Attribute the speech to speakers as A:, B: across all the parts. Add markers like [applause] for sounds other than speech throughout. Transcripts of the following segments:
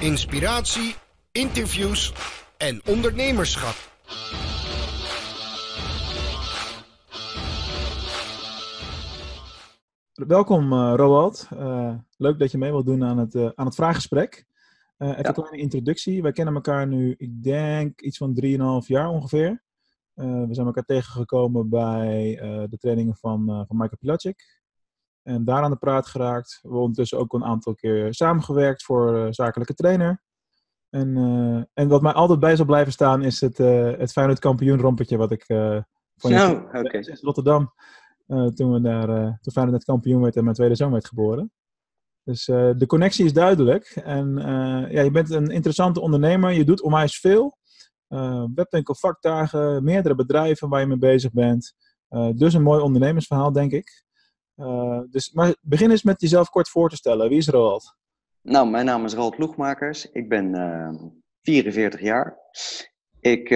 A: inspiratie, interviews en ondernemerschap.
B: Welkom uh, Roald. Uh, leuk dat je mee wilt doen aan het, uh, aan het vraaggesprek. even ja. een kleine introductie. Wij kennen elkaar nu, ik denk, iets van 3,5 jaar ongeveer. we zijn elkaar tegengekomen bij de trainingen van, van Michael Pilacic. En daar aan de praat geraakt. We hebben ondertussen ook een aantal keer samengewerkt voor zakelijke trainer. En, en wat mij altijd bij zal blijven staan is het, het Feyenoord kampioen rompertje wat ik van
C: oh, okay. [laughs]
B: Rotterdam uh, toen, we daar, uh, toen Feyenoord net kampioen werd en mijn tweede zoon werd geboren. Dus uh, de connectie is duidelijk. En ja, je bent een interessante ondernemer. Je doet onwijs veel. webwinkel, vakdagen, meerdere bedrijven waar je mee bezig bent. dus een mooi ondernemersverhaal, denk ik. Dus, maar begin eens met jezelf kort voor te stellen. Wie is Roald?
C: Nou, mijn naam is Roald Loegmakers. Ik ben 44 jaar. Ik,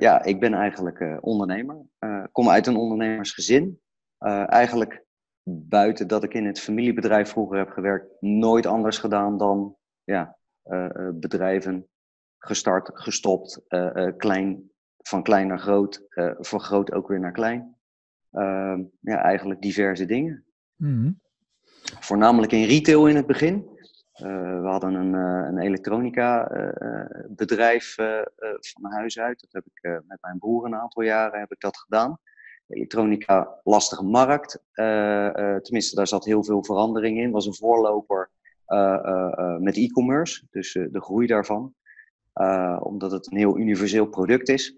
C: ja, ik ben eigenlijk ondernemer. Kom uit een ondernemersgezin. Eigenlijk buiten dat ik in het familiebedrijf vroeger heb gewerkt, nooit anders gedaan dan ja, bedrijven gestart, gestopt, klein, van klein naar groot, van groot ook weer naar klein. Ehm, ja, eigenlijk diverse dingen. Mm Voornamelijk in retail in het begin. we hadden een, een elektronica bedrijf van huis uit. Dat heb ik met mijn broer een aantal jaren heb ik dat gedaan elektronica lastige markt. Tenminste, daar zat heel veel verandering in. Was een voorloper met e-commerce, dus de groei daarvan. omdat het een heel universeel product is.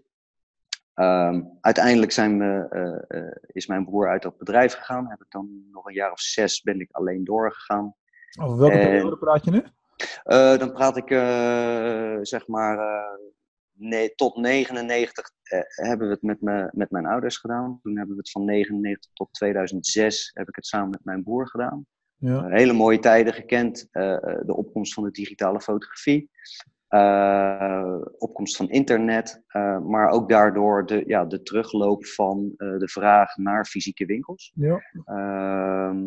C: Ehm, uiteindelijk zijn we, is mijn broer uit dat bedrijf gegaan. Heb ik dan nog een jaar of zes ben ik alleen doorgegaan.
B: Over welke periode praat je nu?
C: dan praat ik zeg maar nee, tot 99 eh, hebben we het met, me, met mijn ouders gedaan. Toen hebben we het van 99 tot 2006 heb ik het samen met mijn broer gedaan. Ja. Hele mooie tijden gekend. De opkomst van de digitale fotografie. Opkomst van internet. maar ook daardoor de, ja, de terugloop van de vraag naar fysieke winkels. Ja, ehm,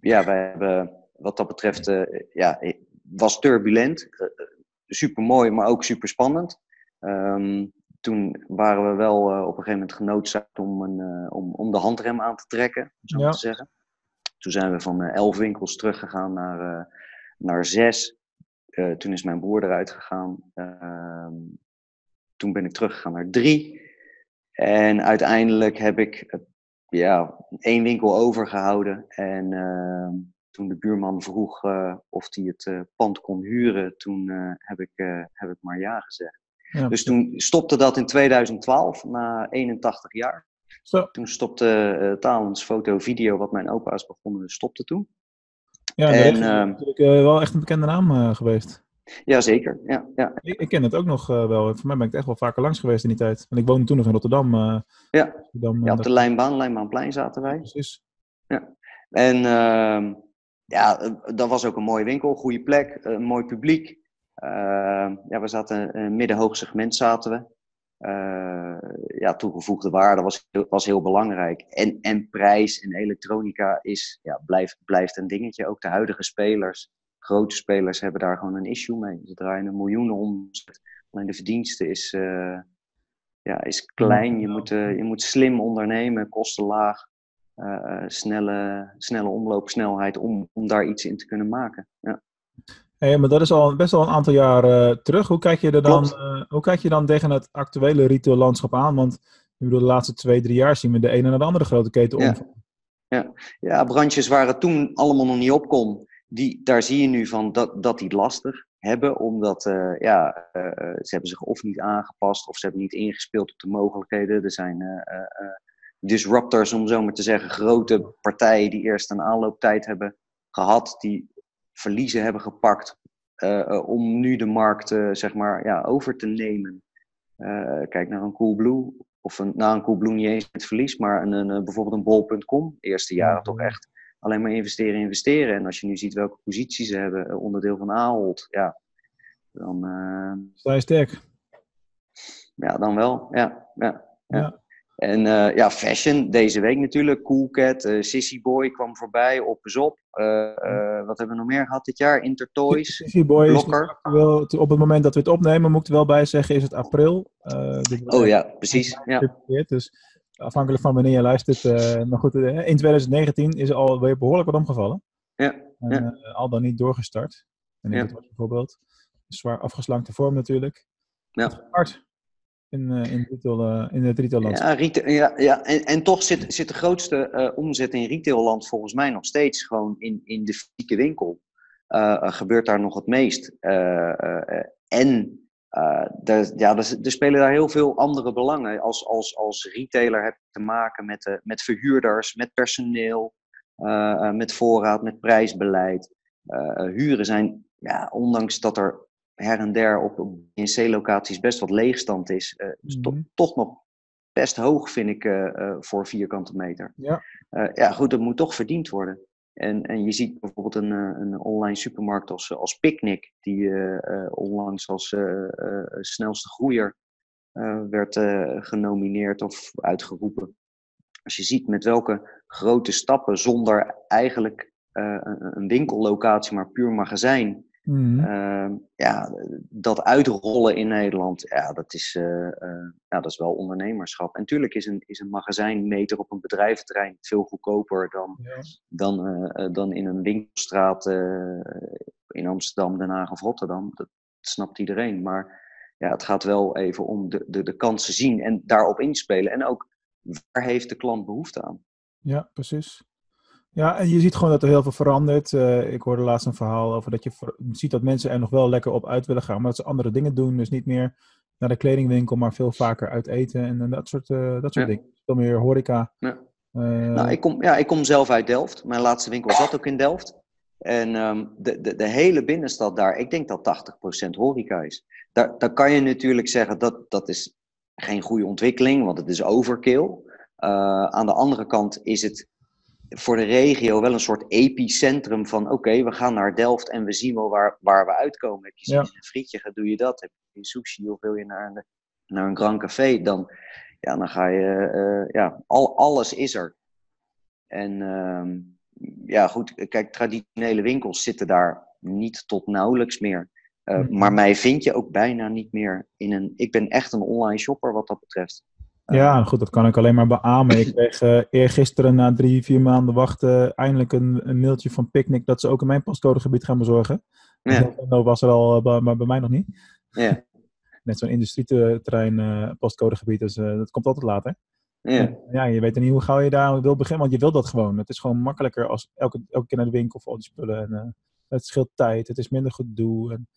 C: ja wij hebben wat dat betreft, ja, was turbulent super mooi, maar ook super spannend. Ehm, toen waren we wel op een gegeven moment genoodzaakt om, een, om, om de handrem aan te trekken, zo ja. te zeggen. Toen zijn we van elf winkels teruggegaan naar, naar zes. Toen is mijn broer eruit gegaan. Ehm, toen ben ik teruggegaan naar drie. En uiteindelijk heb ik ja, één winkel overgehouden. En ehm, toen de buurman vroeg uh, of hij het uh, pand kon huren, toen uh, heb, ik, heb ik maar ja gezegd. Ja. Dus toen stopte dat in 2012, na 81 jaar. Zo. Toen stopte Talens foto, video, wat mijn opa is begonnen, stopte toen.
B: Ja, en, dat is natuurlijk wel echt een bekende naam geweest.
C: Jazeker, ja. ja.
B: Ik, ik, ken het ook nog wel. Voor mij ben ik echt wel vaker langs geweest in die tijd. En ik woonde toen nog in Rotterdam.
C: ja. Rotterdam, ja, op de Lijnbaan, Lijnbaanplein zaten wij. Precies. Ja. En ehm, ja, eh, dat was ook een mooie winkel, goede plek, een mooi publiek. Uh, ja, we zaten in middenhoog segment zaten we. Uh, ja, toegevoegde waarde was, was heel belangrijk. En, en prijs en elektronica is, ja, blijft, blijft een dingetje. Ook de huidige spelers, grote spelers, hebben daar gewoon een issue mee. Ze draaien een miljoenen omzet. Alleen de verdienste is, uh, ja, is klein. Je moet, je moet slim ondernemen, kosten laag. Snelle, snelle omloopsnelheid om, om daar iets in te kunnen maken. Ja.
B: Hey, maar dat is al best wel een aantal jaar uh, terug. Hoe kijk, je er dan, uh, hoe kijk je dan tegen het actuele retail-landschap aan? Want bedoel, de laatste twee, drie jaar zien we de ene naar de andere grote keten
C: ja. Ja. ja, branches waar het toen allemaal nog niet op kon, die, daar zie je nu van dat, dat die lastig hebben, omdat ja, ze hebben zich of niet aangepast of ze hebben niet ingespeeld op de mogelijkheden. Er zijn disruptors, om zo maar te zeggen, grote partijen die eerst een aanlooptijd hebben gehad, die verliezen hebben gepakt uh, om nu de markt uh, zeg maar, ja, over te nemen. kijk naar een Coolblue, of een, nou een Coolblue niet eens met verlies, maar een, een, bijvoorbeeld een bol.com. Eerste jaren toch echt alleen maar investeren, investeren. En als je nu ziet welke posities ze hebben, onderdeel van Ahold, ja, dan...
B: Sta je sterk?
C: Ja, dan wel, ja. ja, ja. ja. En uh, ja, fashion deze week natuurlijk. Cool Cat, uh, Sissy Boy kwam voorbij, op op. Uh, wat hebben we nog meer gehad dit jaar? Intertoys,
B: Sissy Boy Blokker. Is op het moment dat we het opnemen, moet ik er wel bij zeggen, is het april.
C: oh ja, precies. Ja.
B: Dus afhankelijk van wanneer je luistert. maar goed, in 2019 is er alweer behoorlijk wat omgevallen.
C: Ja.
B: En, ja. al dan niet doorgestart. En ja. dit was bijvoorbeeld een zwaar afgeslankte vorm natuurlijk.
C: Ja.
B: Hard in, uh, in, retail, uh, in het retailland.
C: Ja, retail, ja, ja. En, en toch zit, zit de grootste uh, omzet in retailland volgens mij nog steeds gewoon in, in de fysieke winkel. gebeurt daar nog het meest. en er, ja, er, spelen daar heel veel andere belangen. Als, als, als retailer heb je te maken met, met verhuurders, met personeel, met voorraad, met prijsbeleid. huren zijn, ja, ondanks dat er her en der op BNC-locaties best wat leegstand is, uh, is mm -hmm. toch nog best hoog, vind ik, uh, uh, voor vierkante meter.
B: Ja.
C: ja, goed, dat moet toch verdiend worden. En, en je ziet bijvoorbeeld een, een online supermarkt als, als Picnic, die onlangs als snelste groeier werd genomineerd of uitgeroepen. Als je ziet met welke grote stappen, zonder eigenlijk een winkellocatie, maar puur magazijn, Mm ja, dat uitrollen in Nederland, ja, dat is, uh, uh, ja, dat is wel ondernemerschap. En natuurlijk is een, is een magazijnmeter op een bedrijventerrein veel goedkoper dan, dan, uh, dan in een winkelstraat in Amsterdam, Den Haag of Rotterdam. Dat snapt iedereen. Maar ja, het gaat wel even om de, de, de kansen zien en daarop inspelen. En ook, waar heeft de klant behoefte aan?
B: Ja, precies. Ja, en je ziet gewoon dat er heel veel verandert. Uh, ik hoorde laatst een verhaal over dat je ziet dat mensen er nog wel lekker op uit willen gaan, maar dat ze andere dingen doen. Dus niet meer naar de kledingwinkel, maar veel vaker uit eten en, en dat soort, uh, dat soort
C: ja.
B: dingen. Veel meer horeca.
C: Ja. Uh, nou, ik kom, ja, ik kom zelf uit Delft. Mijn laatste winkel zat ook in Delft. En um, de, de, de hele binnenstad daar, ik denk dat 80% horeca is. Daar, daar kan je natuurlijk zeggen dat dat is geen goede ontwikkeling, want het is overkill. aan de andere kant is het voor de regio wel een soort epicentrum van oké, we gaan naar Delft en we zien wel waar, waar we uitkomen. Heb je ja. een frietje, doe je dat. Heb je sushi of wil je naar een, naar een Grand Café, dan, ja, dan ga je, uh, ja, al, alles is er. En uh, ja, goed, kijk, traditionele winkels zitten daar niet tot nauwelijks meer. Uh, mm -hmm. Maar mij vind je ook bijna niet meer in een. Ik ben echt een online shopper wat dat betreft.
B: Ja, goed, dat kan ik alleen maar beamen. Ik kreeg uh, eergisteren na drie, vier maanden wachten eindelijk een, een, mailtje van Picnic dat ze ook in mijn postcodegebied gaan bezorgen.
C: Ja.
B: Dat was er al, uh, maar bij mij nog niet.
C: Ja. [laughs]
B: Net zo'n industrieterrein uh, postcodegebied, dus dat komt altijd later.
C: Ja.
B: ja, je weet niet hoe gauw je daar wil beginnen, want je wil dat gewoon. Het is gewoon makkelijker als elke, elke keer naar de winkel voor al die spullen. En, het scheelt tijd, het is minder gedoe. En,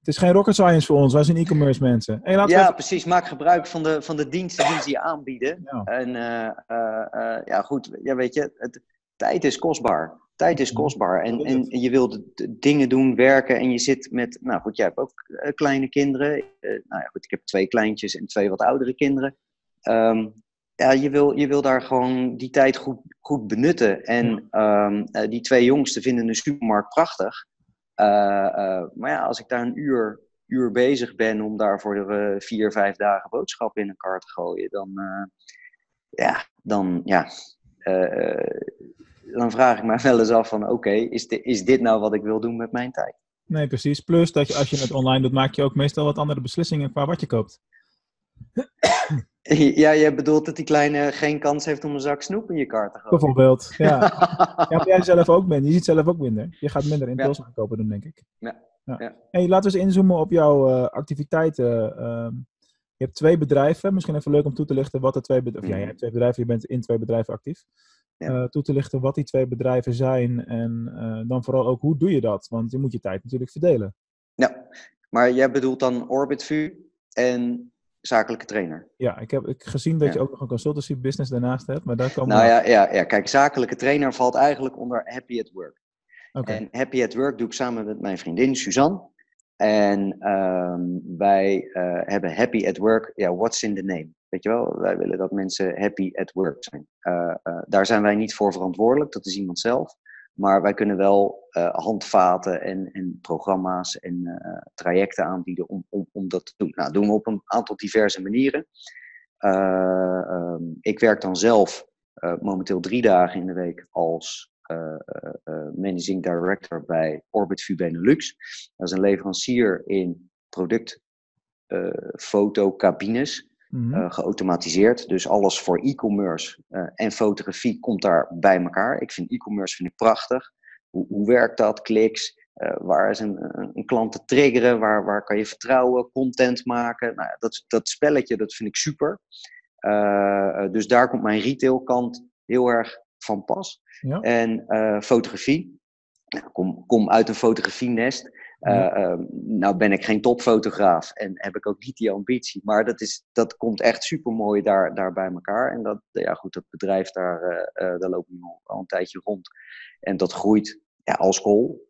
B: het is geen rocket science voor ons, wij zijn e-commerce mensen.
C: Hey, ja, precies. Maak gebruik van de, van de diensten die ze je aanbieden.
B: Ja.
C: En uh, uh, uh, ja, goed, ja, weet je, het, tijd is kostbaar. Tijd is kostbaar. En, en, je wilt dingen doen, werken en je zit met, nou goed, jij hebt ook kleine kinderen. nou ja, goed, ik heb twee kleintjes en twee wat oudere kinderen. Um, ja, je wil, je wil daar gewoon die tijd goed, goed benutten. En um, die twee jongsten vinden de supermarkt prachtig. Uh, uh, maar ja, als ik daar een uur, uur bezig ben om daar voor de uh, vier, vijf dagen boodschappen in een kar te gooien, dan, ja, dan, ja, dan vraag ik me wel eens af van oké, is, is dit nou wat ik wil doen met mijn tijd?
B: Nee, precies. Plus dat je als je het online doet, maak je ook meestal wat andere beslissingen qua wat je koopt. [laughs]
C: Ja, je bedoelt dat die kleine geen kans heeft om een zak snoep in je kar te gooien.
B: Bijvoorbeeld, ja. [laughs] ja maar jij zelf ook bent. Je ziet zelf ook minder. Je gaat minder impulsen ja. kopen doen, denk ik.
C: Ja. ja. ja.
B: Hey, laten we eens inzoomen op jouw uh, activiteiten. Uh, je hebt twee bedrijven. Misschien even leuk om toe te lichten wat de twee bedrijven... Mm. Ja, je hebt twee bedrijven. Je bent in twee bedrijven actief. Uh, toe te lichten wat die twee bedrijven zijn. En eh, dan vooral ook, hoe doe je dat? Want je moet je tijd natuurlijk verdelen.
C: Ja, maar jij bedoelt dan OrbitVu en zakelijke trainer.
B: Ja, ik heb ik gezien dat ja. je ook nog een consultancy business daarnaast hebt, maar daar komen
C: Nou ja, ja, ja, kijk, zakelijke trainer valt eigenlijk onder Happy at Work. Okay. En Happy at Work doe ik samen met mijn vriendin Suzanne. En um, wij uh, hebben Happy at Work, ja, what's in the name? Weet je wel, wij willen dat mensen happy at work zijn. Uh, uh, daar zijn wij niet voor verantwoordelijk, dat is iemand zelf. Maar wij kunnen wel uh, handvaten en, en programma's en uh, trajecten aanbieden om, om, om dat te doen. Nou, doen we op een aantal diverse manieren. ehm, ik werk dan zelf momenteel drie dagen in de week als managing director bij Orbit View Benelux. Dat is een leverancier in productfotocabines. Mm geautomatiseerd. Dus alles voor e-commerce en fotografie komt daar bij elkaar. Ik vind e-commerce vind ik prachtig. Hoe, hoe werkt dat? Kliks, uh, waar is een, een, klant te triggeren? Waar, waar kan je vertrouwen? Content maken? Nou, dat, dat spelletje, dat vind ik super. Uh, dus daar komt mijn retailkant heel erg van pas. Ja. En uh, fotografie. Nou, kom, kom uit een fotografienest. Uh, uh, nou ben ik geen topfotograaf en heb ik ook niet die ambitie. Maar dat, is, dat komt echt super mooi daar, daar bij elkaar. En dat, ja, goed, dat bedrijf daar, uh, daar loop ik al een tijdje rond. En dat groeit ja, als school.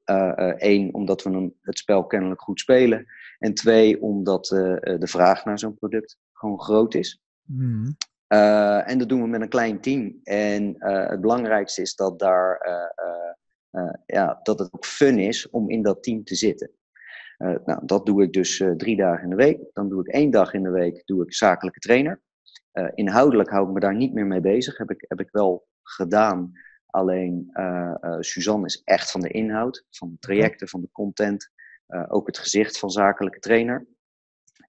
C: Eén, omdat we een, het spel kennelijk goed spelen. En twee, omdat de vraag naar zo'n product gewoon groot is. Mm. en dat doen we met een klein team. En het belangrijkste is dat daar ja, dat het ook fun is om in dat team te zitten. Uh, nou, dat doe ik dus uh, drie dagen in de week. Dan doe ik één dag in de week doe ik zakelijke trainer. inhoudelijk hou ik me daar niet meer mee bezig. Heb ik, heb ik wel gedaan. Alleen Suzanne is echt van de inhoud, van de trajecten, van de content. ook het gezicht van zakelijke trainer.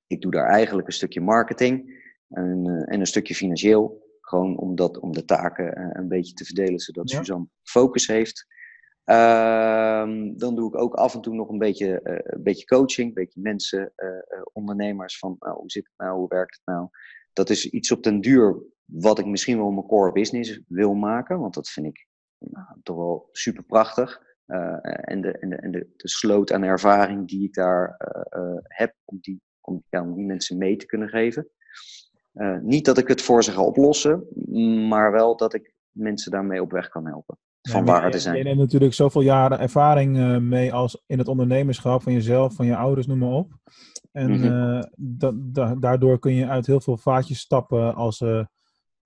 C: Ik doe daar eigenlijk een stukje marketing en, en een stukje financieel. Gewoon om, dat, om de taken een beetje te verdelen, zodat ja. Suzanne focus heeft. Ehm, dan doe ik ook af en toe nog een beetje, uh, een beetje coaching, een beetje mensen, uh, ondernemers van hoe zit het nou, hoe werkt het nou. Dat is iets op den duur wat ik misschien wel mijn core business wil maken, want dat vind ik nou, toch wel super prachtig. en de, en, de, en de, de sloot aan ervaring die ik daar heb om die, om, om die mensen mee te kunnen geven. niet dat ik het voor ze ga oplossen, maar wel dat ik mensen daarmee op weg kan helpen van waarde zijn.
B: Je neemt natuurlijk zoveel jaren ervaring uh, mee als in het ondernemerschap van jezelf, van je ouders, noem maar op. En mm -hmm. uh, daardoor kun je uit heel veel vaatjes stappen als uh,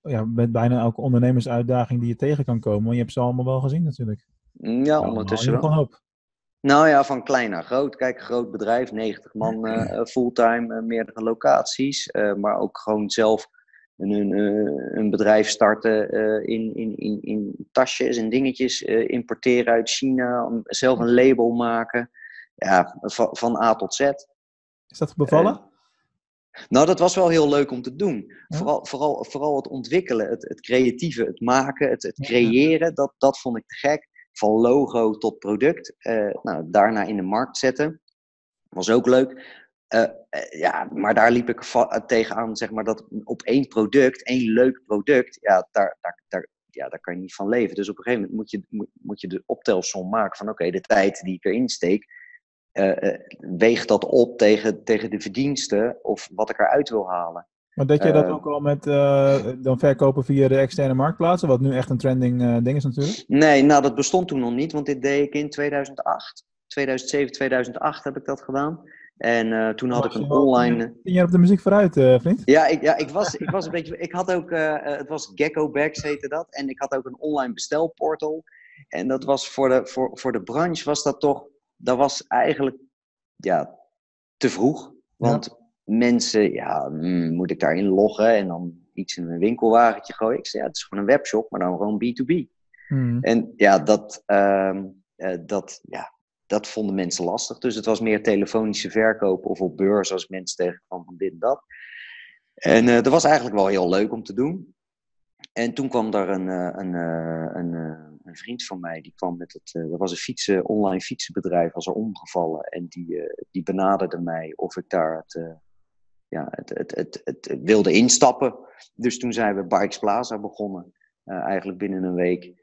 B: ja, met bijna elke ondernemersuitdaging die je tegen kan komen. Want je hebt ze allemaal wel gezien natuurlijk.
C: Mm, ja, ondertussen wel. Hoop. Nou ja, van klein naar groot. Kijk, groot bedrijf, 90 man [clears throat] fulltime, meerdere locaties. maar ook gewoon zelf een, een, een bedrijf starten uh, in, in, in, in tasjes en dingetjes uh, importeren uit China, zelf een label maken. Ja, van, van A tot Z.
B: Is dat bevallen?
C: Nou, dat was wel heel leuk om te doen. Ja. Vooral, vooral, vooral het ontwikkelen, het, het creatieve, het maken, het, het creëren, dat, dat vond ik te gek. Van logo tot product. nou, daarna in de markt zetten. Was ook leuk. Uh, ja, maar daar liep ik tegenaan, zeg maar, dat op één product, één leuk product, ja, daar, daar, daar, ja, daar kan je niet van leven. Dus op een gegeven moment moet je, moet, moet je de optelsom maken van, oké, de tijd die ik erin steek, uh, weegt dat op tegen, tegen de verdiensten of wat ik eruit wil halen.
B: Maar deed je dat ook al met dan verkopen via de externe marktplaatsen, wat nu echt een trending ding is natuurlijk?
C: Nee, nou dat bestond toen nog niet, want dit deed ik in 2008. 2007, 2008 heb ik dat gedaan. En uh, toen had ik een online.
B: Ben je op de muziek vooruit, uh, vriend?
C: Ja, ik, ja ik, was, ik was een beetje. Ik had ook. Uh, het was Gecko Bags heette dat. En ik had ook een online bestelportal. En dat was voor de, voor, voor de branche was dat toch. Dat was eigenlijk. Ja, te vroeg. Want ja. mensen, ja, mm, moet ik daarin loggen en dan iets in een winkelwagentje gooien? Ik zei, ja, het is gewoon een webshop, maar dan gewoon B2B. Hmm. En ja, dat, uh, dat, ja, dat vonden mensen lastig. Dus het was meer telefonische verkoop of op beurs als mensen tegenkwamen van dit en dat. En uh, dat was eigenlijk wel heel leuk om te doen. En toen kwam daar een, uh, een, uh, een, een, vriend van mij, die kwam met het, er was een fietsen, online fietsenbedrijf, was er omgevallen. En die, die benaderde mij of ik daar het, ja, het, het, het, wilde instappen. Dus toen zijn we Bikes Plaza begonnen, eigenlijk binnen een week.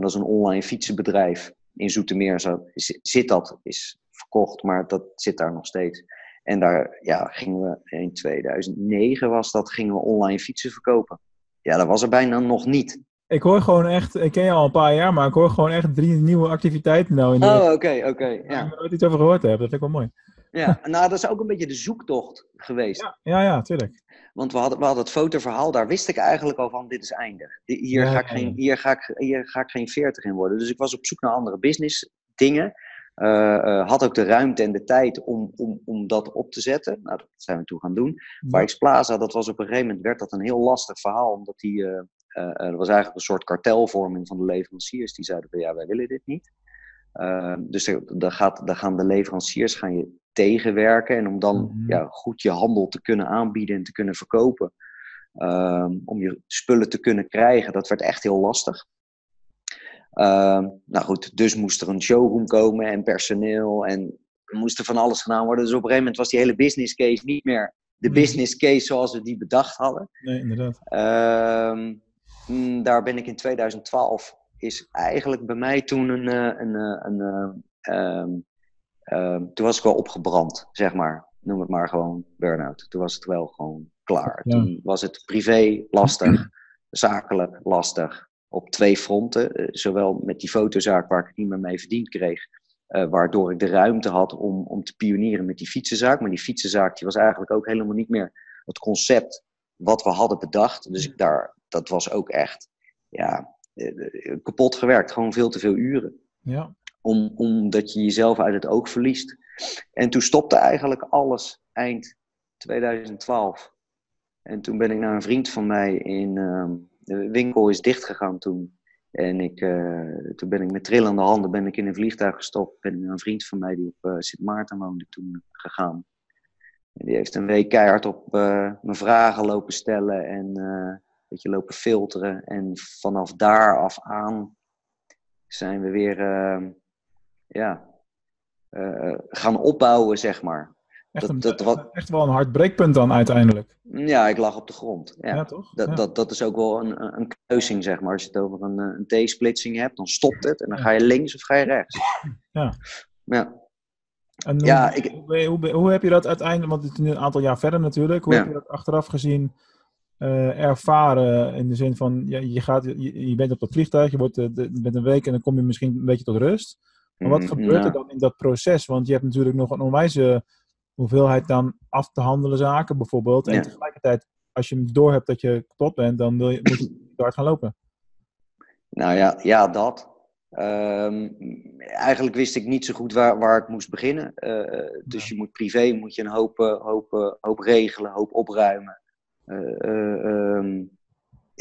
C: dat is een online fietsenbedrijf in Zoetermeer zo, zit dat, is verkocht, maar dat zit daar nog steeds. En daar ja, gingen we in 2009 was dat, gingen we online fietsen verkopen. Ja, dat was er bijna nog niet.
B: Ik hoor gewoon echt, ik ken je al een paar jaar, maar ik hoor gewoon echt drie nieuwe activiteiten nou. In
C: de... Oh, oké, oké. ja.
B: Ik nooit iets over gehoord heb, dat vind ik wel mooi.
C: Ja, [laughs] nou dat is ook een beetje de zoektocht geweest.
B: Ja, ja, ja tuurlijk.
C: Want we hadden, we hadden het fotoverhaal, daar wist ik eigenlijk al van, dit is eindig. Hier, ja, ga, ik geen, hier, ga, ik, hier ga ik geen veertig in worden. Dus ik was op zoek naar andere business dingen. had ook de ruimte en de tijd om, om, om dat op te zetten. Nou, dat zijn we toen gaan doen.
B: Ja.
C: Bikes Plaza, dat was op een gegeven moment werd dat een heel lastig verhaal, omdat die, eh eh, er was eigenlijk een soort kartelvorming van de leveranciers. Die zeiden van ja, wij willen dit niet. Eh, dus daar, gaat, daar gaan de leveranciers gaan je tegenwerken. En om dan
B: Mhm.
C: ja, goed je handel te kunnen aanbieden en te kunnen verkopen. ehm, om je spullen te kunnen krijgen, dat werd echt heel lastig. Ehm, nou goed, dus moest er een showroom komen en personeel en moest er van alles gedaan worden. Dus op een gegeven moment was die hele business case niet meer de
B: Mhm.
C: business case zoals we die bedacht hadden.
B: Nee, inderdaad.
C: Ehm, mm, daar ben ik in 2012, is eigenlijk bij mij toen een, eh, een, eh, een, eh, toen was ik wel opgebrand, zeg maar. Noem het maar gewoon burn-out. Toen was het wel gewoon klaar.
B: Ja.
C: Toen was het privé lastig, [clears throat] zakelijk lastig. Op twee fronten. Eh, zowel met die fotozaak waar ik het niet meer mee verdiend kreeg. eh, waardoor ik de ruimte had om, om te pionieren met die fietsenzaak. Maar die fietsenzaak die was eigenlijk ook helemaal niet meer het concept wat we hadden bedacht. Dus ik daar, dat was ook echt ja, eh, kapot gewerkt. Gewoon veel te veel uren.
B: Ja.
C: Om, omdat je jezelf uit het oog verliest. En toen stopte eigenlijk alles eind 2012. En toen ben ik naar een vriend van mij in. ehm, de winkel is dichtgegaan toen. En ik, eh, toen ben ik met trillende handen ben ik in een vliegtuig gestopt. Ben naar een vriend van mij die op eh, Sint Maarten woonde toen gegaan. En die heeft een week keihard op eh, mijn vragen lopen stellen en een beetje lopen filteren. En vanaf daar af aan zijn we weer eh, ja, eh, gaan opbouwen, zeg maar.
B: Echt,
C: Dat-
B: een,
C: dat wat-
B: echt wel een hard breekpunt dan uiteindelijk.
C: Ja, ik lag op de grond. Ja.
B: Ja, toch?
C: Dat,
B: Ja.
C: dat, dat is ook wel een, een- kruising, zeg maar. Als je het over een, eh, een T-splitsing hebt, dan stopt het en dan ga je links of ga je rechts.
B: Ja.
C: Ja,
B: En hoe,
C: Ja, ik-
B: hoe, hoe, hoe heb je dat uiteindelijk, want het is nu een aantal jaar verder natuurlijk, hoe heb je dat achteraf gezien eh, ervaren in de zin van, ja, je, gaat, je, je bent op dat vliegtuig, je wordt, eh, je bent een week en dan kom je misschien een beetje tot rust. Maar wat
C: Mm,
B: gebeurt er dan in dat proces? Want je hebt natuurlijk nog een onwijze hoeveelheid dan af te handelen zaken bijvoorbeeld. En
C: Ja.
B: tegelijkertijd, als je door hebt dat je kapot bent, dan wil je, moet je [clears throat] hard gaan lopen.
C: Nou ja, ja dat. Ehm, eigenlijk wist ik niet zo goed waar, waar ik moest beginnen. Eh, dus je moet privé moet je een hoop, eh, hoop, eh, hoop regelen, hoop opruimen. Ehm,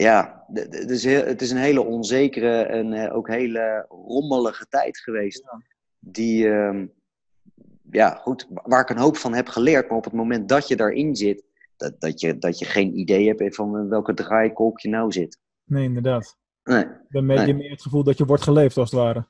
C: ja, het is, heel, het is een hele onzekere en eh, ook hele rommelige tijd geweest.
B: Ja.
C: Die, ehm, ja, goed, waar ik een hoop van heb geleerd. Maar op het moment dat je daarin zit, dat, dat, je, dat je geen idee hebt van eh, welke draaikolk je nou zit.
B: Nee, inderdaad.
C: Nee.
B: Dan heb je
C: Nee.
B: meer het gevoel dat je wordt geleefd als het ware.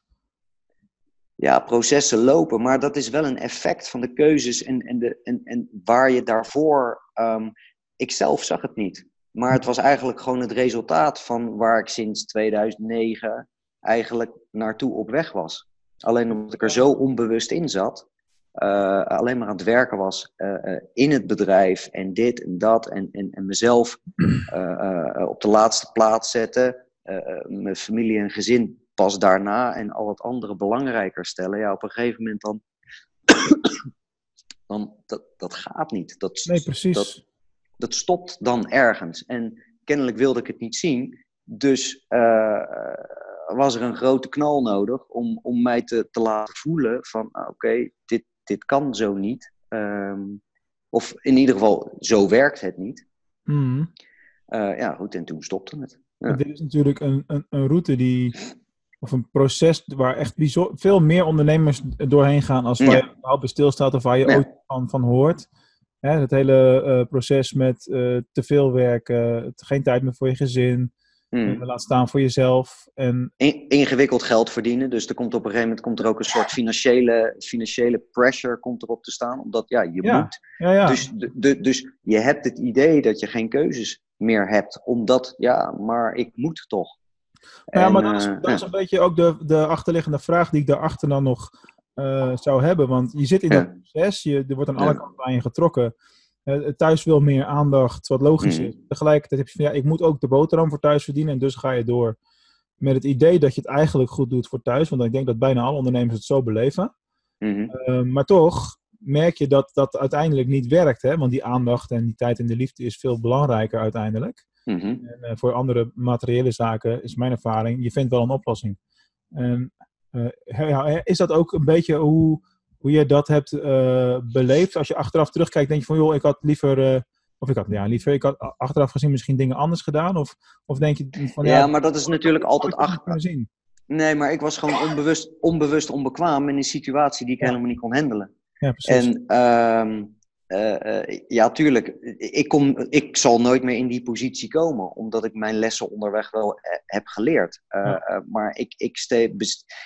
C: ja, processen lopen, maar dat is wel een effect van de keuzes en, en, de, en, en waar je daarvoor. ehm, ik zelf zag het niet, maar het was eigenlijk gewoon het resultaat van waar ik sinds 2009 eigenlijk naartoe op weg was. Alleen omdat ik er zo onbewust in zat, eh, alleen maar aan het werken was eh, eh, in het bedrijf en dit en dat en, en, en mezelf op de laatste plaats zetten, mijn familie en gezin pas daarna en al het andere belangrijker stellen. Ja, op een gegeven moment dan. [coughs] dan dat, dat gaat niet. Dat,
B: Nee, precies.
C: Dat, dat stopt dan ergens. En kennelijk wilde ik het niet zien. Dus eh, was er een grote knal nodig om, om mij te, te laten voelen van ah, oké, dit, dit kan zo niet. Ehm, of in ieder geval, zo werkt het niet.
B: Mhm.
C: Eh, ja, goed, en toen stopte het. Ja.
B: Dit is natuurlijk een, een, een route die, of een proces waar echt veel meer ondernemers doorheen gaan als waar
C: Ja.
B: je überhaupt bij stilstaat of waar je
C: Ja.
B: ooit van, van hoort. Hè, het hele eh, proces met eh, te veel werken, geen tijd meer voor je gezin,
C: Hmm.
B: eh, laat staan voor jezelf. En
C: In- ingewikkeld geld verdienen. Dus er komt op een gegeven moment komt er ook een soort financiële, financiële pressure komt erop te staan. Omdat ja, je
B: Ja,
C: moet.
B: ja, ja,
C: Dus, de, de- dus je hebt het idee dat je geen keuzes meer hebt. Omdat, ja, maar ik moet toch.
B: Ja,
C: En,
B: maar dat is, dat is
C: ja.
B: een beetje ook de, de achterliggende vraag die ik daarachter dan nog eh, zou hebben. Want je zit in
C: Ja.
B: dat proces, je, er wordt aan alle kanten aan je getrokken. Eh, thuis wil meer aandacht, wat logisch
C: Mhm.
B: is. Tegelijkertijd heb je van ja, ik moet ook de boterham voor thuis verdienen. En dus ga je door met het idee dat je het eigenlijk goed doet voor thuis. Want ik denk dat bijna alle ondernemers het zo beleven.
C: Mhm.
B: Eh, maar toch merk je dat dat uiteindelijk niet werkt. Hè? Want die aandacht en die tijd en de liefde is veel belangrijker uiteindelijk.
C: Mhm.
B: En voor andere materiële zaken is mijn ervaring, je vindt wel een oplossing. En is dat ook een beetje hoe, hoe je dat hebt beleefd? Als je achteraf terugkijkt, denk je van joh, ik had liever of ik had, ja, liever, ik had achteraf gezien misschien dingen anders gedaan. Of, of denk je van
C: ja. Ja, maar dat is natuurlijk altijd achteraf. Nee, maar ik was gewoon onbewust, onbewust onbekwaam in een situatie die ik helemaal niet kon handelen. Ja, precies. En uh, uh, ja, tuurlijk, ik, kom, ik zal nooit meer in die positie komen, omdat ik mijn lessen onderweg wel eh, heb geleerd. Ja. maar ik, ik, ste,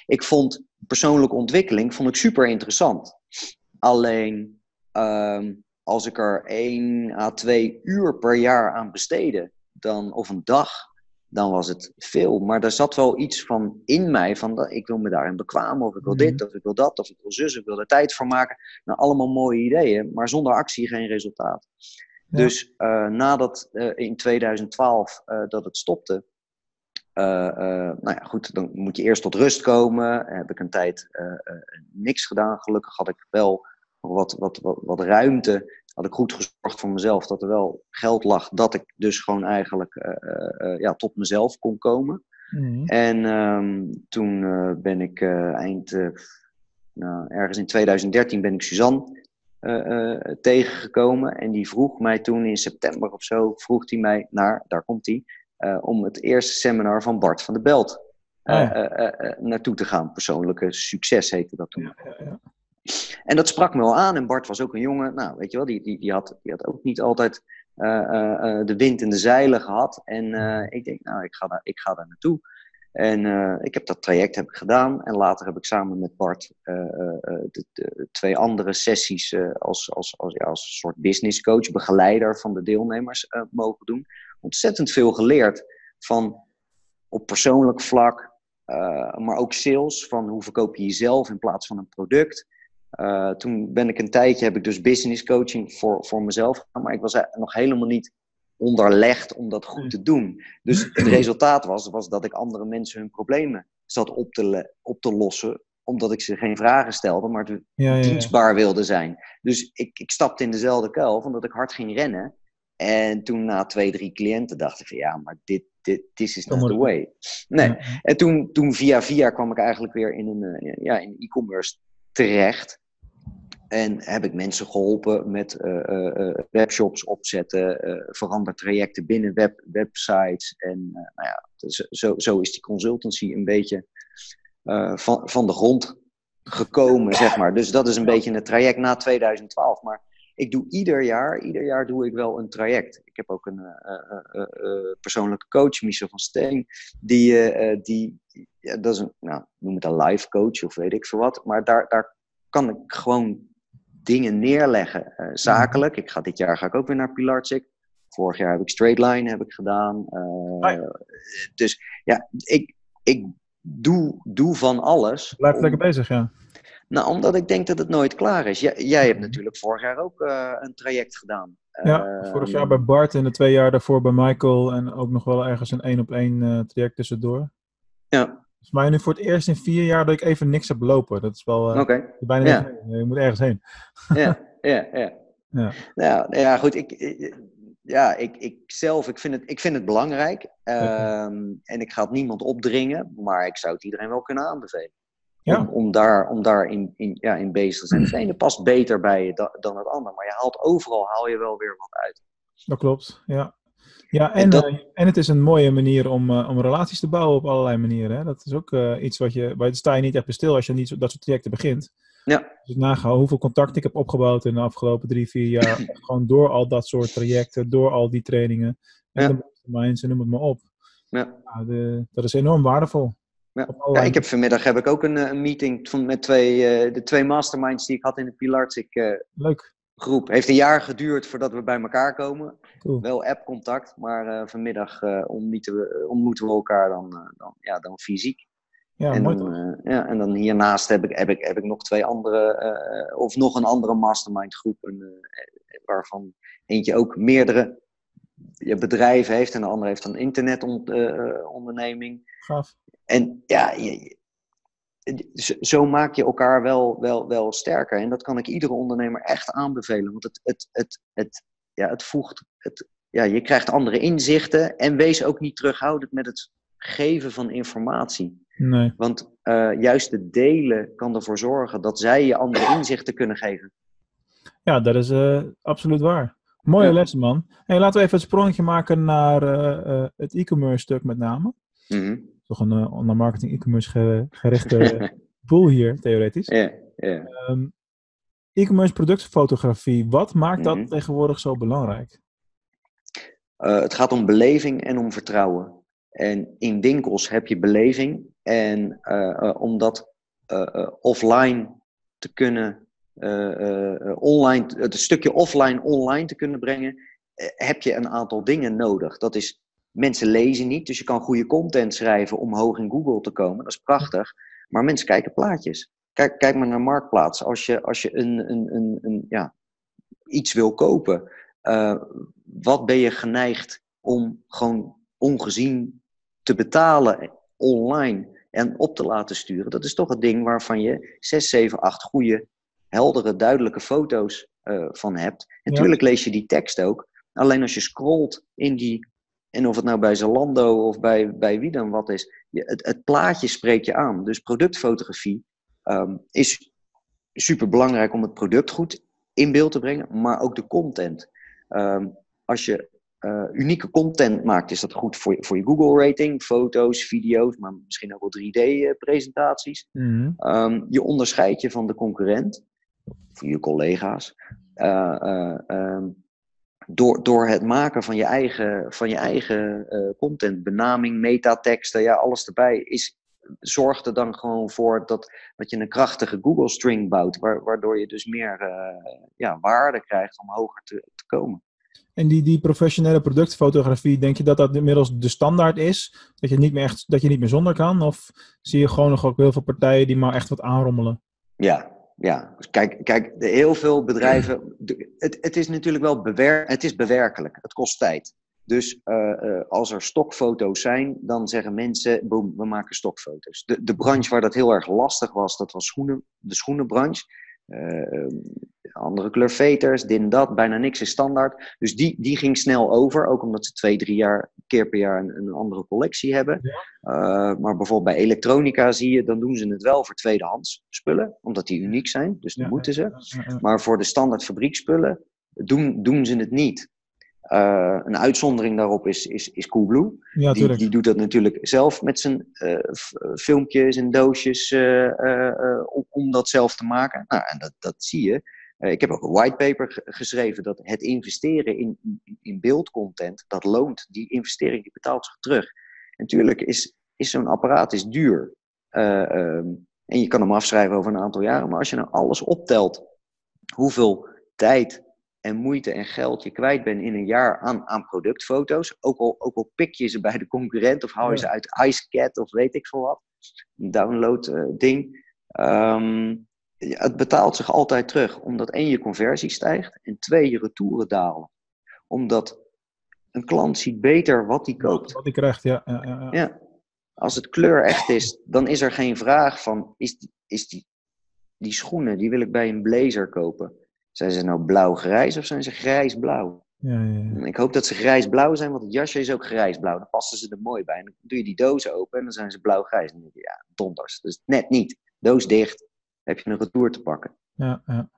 C: ik vond persoonlijke ontwikkeling vond ik super interessant. Alleen, uh, als ik er één à twee uur per jaar aan besteedde, dan, of een dag, dan was het veel. Maar er zat wel iets van in mij, van ik wil me daarin bekwamen, of ik wil dit, mhm. of ik wil dat, of ik wil zus, ik wil er tijd voor maken. Nou, allemaal mooie ideeën, maar zonder actie geen resultaat. Dus uh, nadat uh, in 2012 uh, eh, dat het stopte, nou ja, goed, dan moet je eerst tot rust komen. Heb ik een tijd niks gedaan. Gelukkig had ik wel wat, wat, wat, wat ruimte. Had ik goed gezorgd voor mezelf dat er wel geld lag. Dat ik dus gewoon eigenlijk uh, uh, ja, tot mezelf kon komen. Mhm. En um, toen ben ik eind, nou, ergens in 2013 ben ik Suzanne tegengekomen. En die vroeg mij toen in september of zo, vroeg hij mij naar, daar komt hij, om het eerste seminar van Bart van de Belt oh naartoe te gaan. Persoonlijke succes heette dat toen. Ja, ja, ja. En dat sprak me wel aan. En Bart was ook een jongen, nou weet je wel, die, die, die, had, die had ook niet altijd uh, de wind in de zeilen gehad. En ik denk, nou, ik ga daar, ik ga daar naartoe. En ik heb dat traject heb ik gedaan. En later heb ik samen met Bart de, de, twee andere sessies als, als, als, als soort business coach, begeleider van de deelnemers mogen doen. Ontzettend veel geleerd van op persoonlijk vlak, maar ook sales. Van hoe verkoop je jezelf in plaats van een product. Uh, toen ben ik een tijdje, heb ik dus business coaching voor, voor mezelf gedaan, maar ik was nog helemaal niet onderlegd om dat goed te doen. Dus [clears throat] het resultaat was, was dat ik andere mensen hun problemen zat op te, op te lossen, omdat ik ze geen vragen stelde, maar ja, dienstbaar wilde zijn. Dus ik, ik stapte in dezelfde kuil, van dat ik hard ging rennen. En toen na twee, drie cliënten dacht ik van ja, maar dit, dit this is not the way. Nee. En toen, toen via via kwam ik eigenlijk weer in een eh, ja, in e-commerce terecht. En heb ik mensen geholpen met uh, webshops opzetten, verander trajecten binnen web, websites. En nou ja, zo, zo is die consultancy een beetje van, van de grond gekomen, zeg maar. Dus dat is een beetje het traject na 2012. Maar ik doe ieder jaar, ieder jaar doe ik wel een traject. Ik heb ook een persoonlijke coach, Michel van Steen, die, die ja, dat is een, nou, noem het een life coach of weet ik veel wat. Maar daar, daar kan ik gewoon dingen neerleggen, uh, zakelijk. Ik ga, dit jaar ga ik ook weer naar Pilarczyk. Vorig jaar heb ik straight line heb ik gedaan. Uh, Dus ja, ik, ik doe, doe van alles.
B: Blijf lekker bezig, ja.
C: Nou, omdat ik denk dat het nooit klaar is. Jij, jij hebt natuurlijk vorig jaar ook uh, een traject gedaan.
B: Ja, vorig jaar bij Bart en de twee jaar daarvoor bij Michael. En ook nog wel ergens een één op één traject tussendoor.
C: Ja.
B: Is mij nu voor het eerst in vier jaar dat ik even niks heb lopen. Dat is wel uh, bijna ja. je moet ergens heen.
C: ja, ja, [laughs] ja. ja. Nou, ja, goed. Ik, ja, ik, ik zelf ik vind, het, ik vind het belangrijk. Um, en ik ga het niemand opdringen. Maar ik zou het iedereen wel kunnen aanbevelen. Ja. Om, om, daar, om daar in, in, ja, in bezig te zijn. Het ene past beter bij je dan, dan het andere. Maar je haalt overal haal je wel weer wat uit.
B: Dat klopt, ja. Ja, en, en, eh, en, het is een mooie manier om, uh, om relaties te bouwen op allerlei manieren. Hè? Dat is ook uh, iets wat je, waar sta je niet echt stil als je niet dat soort trajecten begint.
C: Ja.
B: Dus nagaan hoeveel contact ik heb opgebouwd in de afgelopen drie, vier jaar. [clears throat] gewoon door al dat soort trajecten, door al die trainingen. En ja. de masterminds en noem het maar op.
C: Ja.
B: De, dat is enorm waardevol.
C: Ja. ja. ik heb vanmiddag heb ik ook een, een meeting met twee, de twee masterminds die ik had in de Pilarts. Ik,
B: Leuk
C: groep. Heeft een jaar geduurd voordat we bij elkaar komen. Wel app-contact, maar uh, vanmiddag uh, ontmoeten, we, ontmoeten we elkaar dan, uh, dan, ja, dan fysiek. Ja, en, dan, ja, en dan hiernaast heb ik, heb ik, heb ik nog twee andere, of nog een andere mastermind groep, een, waarvan eentje ook meerdere bedrijven heeft en de andere heeft een internetonderneming.
B: Gaaf.
C: En ja, je, zo maak je elkaar wel, wel, wel sterker. En dat kan ik iedere ondernemer echt aanbevelen. Want het, het, het, het, ja, het voegt. Het, ja, je krijgt andere inzichten. En wees ook niet terughoudend met het geven van informatie.
B: Nee.
C: Want uh, juist het delen kan ervoor zorgen dat zij je andere inzichten kunnen geven.
B: Ja, dat is uh, absoluut waar. Mooie
C: Ja.
B: lessen, man. Hey, laten we even het sprongetje maken naar eh, eh, het e-commerce stuk met name.
C: Mhm.
B: Toch een uh, online marketing e-commerce ge- gerichte [laughs] boel hier, theoretisch.
C: Ja, ja.
B: Um, e-commerce productfotografie, wat maakt dat
C: Mhm.
B: tegenwoordig zo belangrijk?
C: Uh, het gaat om beleving en om vertrouwen. En in winkels heb je beleving. En uh, om dat offline te kunnen, online, het stukje offline online te kunnen brengen, heb je een aantal dingen nodig. Dat is, mensen lezen niet, dus je kan goede content schrijven om hoog in Google te komen. Dat is prachtig. Maar mensen kijken plaatjes. Kijk, kijk maar naar Marktplaats. Als je, als je een, een, een, een, ja, iets wil kopen, uh, wat ben je geneigd om gewoon ongezien te betalen online en op te laten sturen? Dat is toch het ding waarvan je 6, 7, 8 goede, heldere, duidelijke foto's uh, van hebt. En natuurlijk ja. lees je die tekst ook. Alleen als je scrolt in die, en of het nou bij Zalando of bij, bij wie dan wat is, je, het, het plaatje spreekt je aan. Dus productfotografie um, is super belangrijk om het product goed in beeld te brengen, maar ook de content. Um, als je uh, unieke content maakt, is dat goed voor je, voor je Google rating, foto's, video's, maar misschien ook wel 3D-presentaties.
B: Mhm.
C: Um, je onderscheidt je van de concurrent, van je collega's, uh, uh, um, door, door het maken van je eigen, van je eigen uh, content, benaming, metateksten, ja, alles erbij, is, zorgt er dan gewoon voor dat, dat je een krachtige Google string bouwt, waardoor je dus meer uh, ja, waarde krijgt om hoger te, te komen.
B: En die, die professionele productfotografie, denk je dat dat inmiddels de standaard is? Dat je niet meer, echt, dat je niet meer zonder kan? Of zie je gewoon nog ook heel veel partijen die maar echt wat aanrommelen?
C: Ja, ja. Kijk, kijk heel veel bedrijven. Het, het is natuurlijk wel bewer, het is bewerkelijk. Het kost tijd. Dus uh, uh, als er stokfoto's zijn, dan zeggen mensen, boom, we maken stokfoto's. De, de branche waar dat heel erg lastig was, dat was schoenen, de schoenenbranche. Uh, andere kleur veters, dit en dat, bijna niks is standaard. Dus die, die ging snel over, ook omdat ze twee, drie jaar, keer per jaar een, een andere collectie hebben.
B: Ja.
C: Uh, maar bijvoorbeeld bij elektronica zie je, dan doen ze het wel voor tweedehands spullen, omdat die uniek zijn, dus dan
B: Ja,
C: moeten ze.
B: Ja.
C: Maar voor de standaard fabriekspullen doen, doen ze het niet. Uh, een uitzondering daarop is, is, is Coolblue.
B: Ja,
C: die, die doet dat natuurlijk zelf met zijn uh, filmpjes en doosjes uh, om, om, dat zelf te maken. Nou, en dat, dat zie je. Ik heb ook een whitepaper geschreven dat het investeren in, in, beeldcontent, dat loont. Die investering die betaalt zich terug. Natuurlijk is, is zo'n apparaat is duur. Um, en je kan hem afschrijven over een aantal jaren. Maar als je nou alles optelt, hoeveel tijd en moeite en geld je kwijt bent in een jaar aan, aan productfoto's. Ook al, ook al pik je ze bij de concurrent of hou je ze uit IceCat of weet ik veel wat. Een download uh, ding. Um, ja, het betaalt zich altijd terug. Omdat één, je conversie stijgt. En twee, je retouren dalen. Omdat een klant ziet beter wat hij koopt.
B: Wat hij krijgt, ja. ja, ja, ja.
C: Ja. Als het kleur echt is, dan is er geen vraag van... Is die, is die, die schoenen, die wil ik bij een blazer kopen. Zijn ze nou blauw-grijs of zijn ze grijs-blauw?
B: Ja.
C: Ik hoop dat ze grijs-blauw zijn, want het jasje is ook grijs-blauw. Dan passen ze er mooi bij. En dan doe je die doos open en dan zijn ze blauw-grijs. Dan denk je, ja, donders. Dus net niet. Doos dicht, heb je een retour te pakken.
B: ja, ja.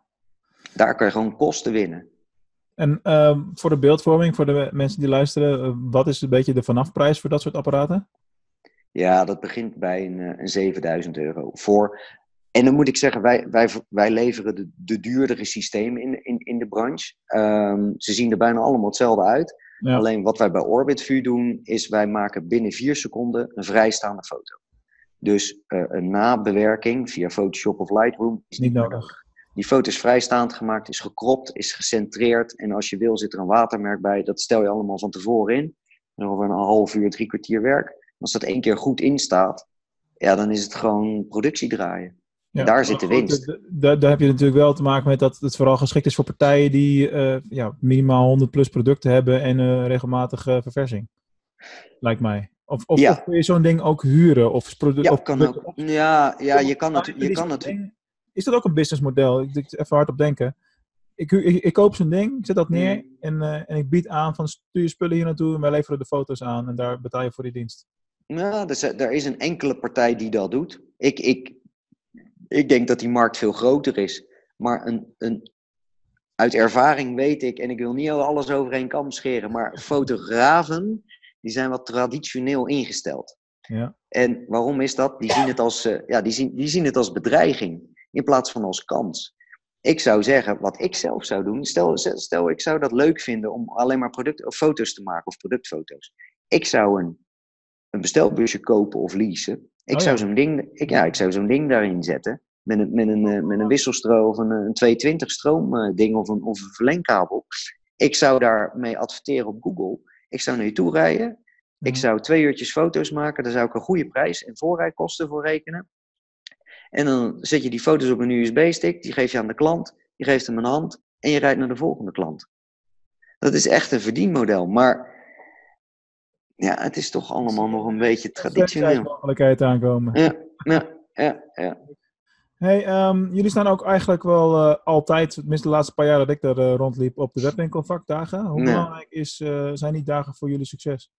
C: Daar kan je gewoon kosten winnen.
B: En ehm, voor de beeldvorming, voor de mensen die luisteren, eh, wat is een beetje de vanafprijs voor dat soort apparaten?
C: Ja, dat begint bij een, eh, een 7000 euro. Voor, en dan moet ik zeggen, wij, wij, wij leveren de, de duurdere systemen in, in, in de branche. Ehm, ze zien er bijna allemaal hetzelfde uit.
B: Ja.
C: Alleen wat wij bij Orbit View doen, is wij maken binnen vier seconden een vrijstaande foto. Dus uh, een nabewerking via Photoshop of Lightroom is
B: Niet nodig.
C: Die foto is vrijstaand gemaakt, is gekropt, is gecentreerd. En als je wil, zit er een watermerk bij. Dat stel je allemaal van tevoren in. En over een half uur, drie kwartier werk. Als dat één keer goed in staat, ja, dan is het gewoon productie draaien.
B: Ja,
C: daar zit de winst.
B: Daar heb je natuurlijk wel te maken met dat het vooral geschikt is voor partijen die eh, ja, minimaal 100 plus producten hebben en uh, regelmatige verversing. Lijkt mij. Of, of,
C: Ja.
B: of kun je zo'n ding ook huren? Of,
C: Ja,
B: of
C: kan ook. Ja, ja je kan het. Je
B: is,
C: kan het
B: is dat ook een businessmodel? Ik ik even hard op denken. Ik, ik, ik koop zo'n ding, ik zet dat neer
C: Mm.
B: en, eh, en ik bied aan van stuur je spullen hier naartoe en wij leveren de foto's aan en daar betaal je voor die dienst.
C: Nou, dus, er is een enkele partij die dat doet. Ik, ik, ik denk dat die markt veel groter is. Maar een, een, uit ervaring weet ik, en ik wil niet alles over één kam scheren, maar fotografen die zijn wat traditioneel ingesteld.
B: Ja.
C: En waarom is dat? Die zien het als, uh, ja, die zien, die zien het als bedreiging in plaats van als kans. Ik zou zeggen, wat ik zelf zou doen, stel, stel ik zou dat leuk vinden om alleen maar product, of foto's te maken of productfoto's. Ik zou een, een bestelbusje kopen of leasen. Ik
B: Oh,
C: zou zo'n ding, ik, ja, ik zou zo'n ding daarin zetten. Met een, met een, eh, met een wisselstroom of een, een 220 stroom eh, ding of een, of een verlengkabel. Ik zou daarmee adverteren op Google. Ik zou naar je toe rijden. Ik
B: Mhm.
C: zou twee uurtjes foto's maken. Daar zou ik een goede prijs en voorrijkosten voor rekenen. En dan zet je die foto's op een USB-stick. Die geef je aan de klant. Je geeft hem een hand. En je rijdt naar de volgende klant. Dat is echt een verdienmodel. Maar ja, het is toch allemaal nog een beetje traditioneel.
B: mogelijkheid aankomen.
C: Ja, ja, ja, ja.
B: Hey, ehm, jullie staan ook eigenlijk wel eh, altijd, tenminste de laatste paar jaar dat ik daar eh, rondliep, op de webwinkelvakdagen. Hoe belangrijk is, eh, zijn die dagen voor jullie succes?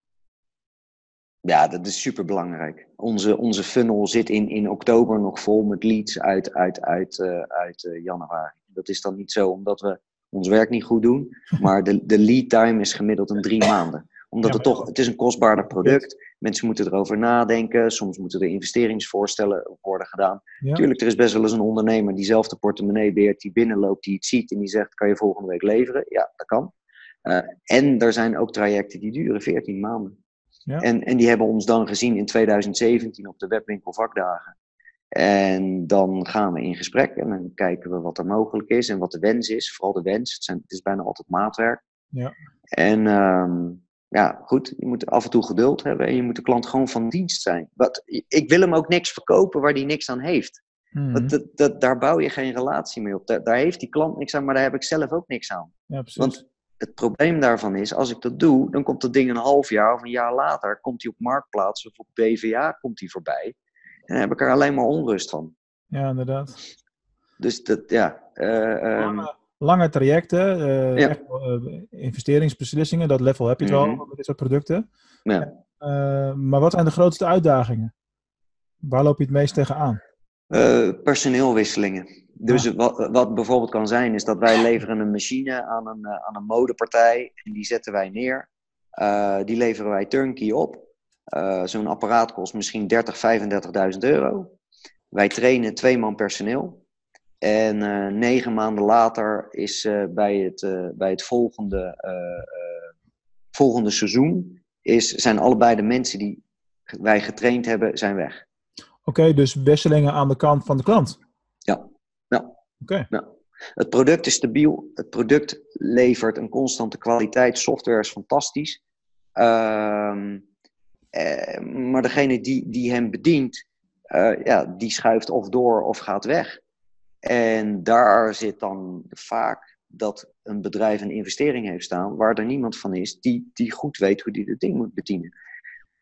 C: Ja, dat is super belangrijk. Onze, onze funnel zit in, in oktober nog vol met leads uit, uit, uit, uit januari. Dat is dan niet zo omdat we ons werk niet goed doen, maar de, de lead time is gemiddeld een drie maanden. Omdat
B: Ja,
C: het toch, het is een kostbaarder product. Mensen moeten erover nadenken. Soms moeten er investeringsvoorstellen worden gedaan.
B: Ja.
C: Tuurlijk, er is best wel eens een ondernemer die zelf de portemonnee beheert, die binnenloopt, die het ziet en die zegt, kan je volgende week leveren? Ja, dat kan. Eh, en er zijn ook trajecten die duren 14 maanden.
B: Ja.
C: En, en die hebben ons dan gezien in 2017 op de webwinkel vakdagen. En dan gaan we in gesprek en dan kijken we wat er mogelijk is en wat de wens is. Vooral de wens. Het, zijn, het is bijna altijd maatwerk.
B: Ja.
C: En ehm, ja, goed, je moet af en toe geduld hebben en je moet de klant gewoon van dienst zijn. Wat, ik wil hem ook niks verkopen waar hij niks aan heeft.
B: Mhm.
C: Dat, dat, dat, daar bouw je geen relatie mee op. Daar, daar heeft die klant niks aan, maar daar heb ik zelf ook niks aan.
B: ja.
C: Want het probleem daarvan is, als ik dat doe, dan komt dat ding een half jaar of een jaar later, komt hij op Marktplaats of op BVA komt hij voorbij. En dan heb ik er alleen maar onrust van.
B: ja, inderdaad.
C: Dus dat, ja. ehm,
B: Lange, trajecten, eh,
C: Ja.
B: echt, wel, eh, investeringsbeslissingen, dat level heb je het
C: Mhm.
B: wel met dit soort producten.
C: ja.
B: Eh, maar wat zijn de grootste uitdagingen? Waar loop je het meest tegenaan?
C: Personeelwisselingen. Dus wat, wat bijvoorbeeld kan zijn, is dat wij leveren een machine aan een, aan een modepartij en die zetten wij neer. Die leveren wij turnkey op. Zo'n apparaat kost misschien 30, 35.000 euro. Wij trainen twee man personeel. En eh, negen maanden later is eh, bij, het, eh, bij het volgende, volgende seizoen is, zijn allebei de mensen die wij getraind hebben, zijn weg.
B: Oké, dus wisselingen aan de kant van de klant.
C: Ja. Ja.
B: Oké.
C: Het product is stabiel. Het product levert een constante kwaliteit. Software is fantastisch. Ehm, eh, maar degene die, die hem bedient, ja, die schuift of door of gaat weg. En daar zit dan vaak dat een bedrijf een investering heeft staan waar er niemand van is die, die goed weet hoe die het ding moet bedienen.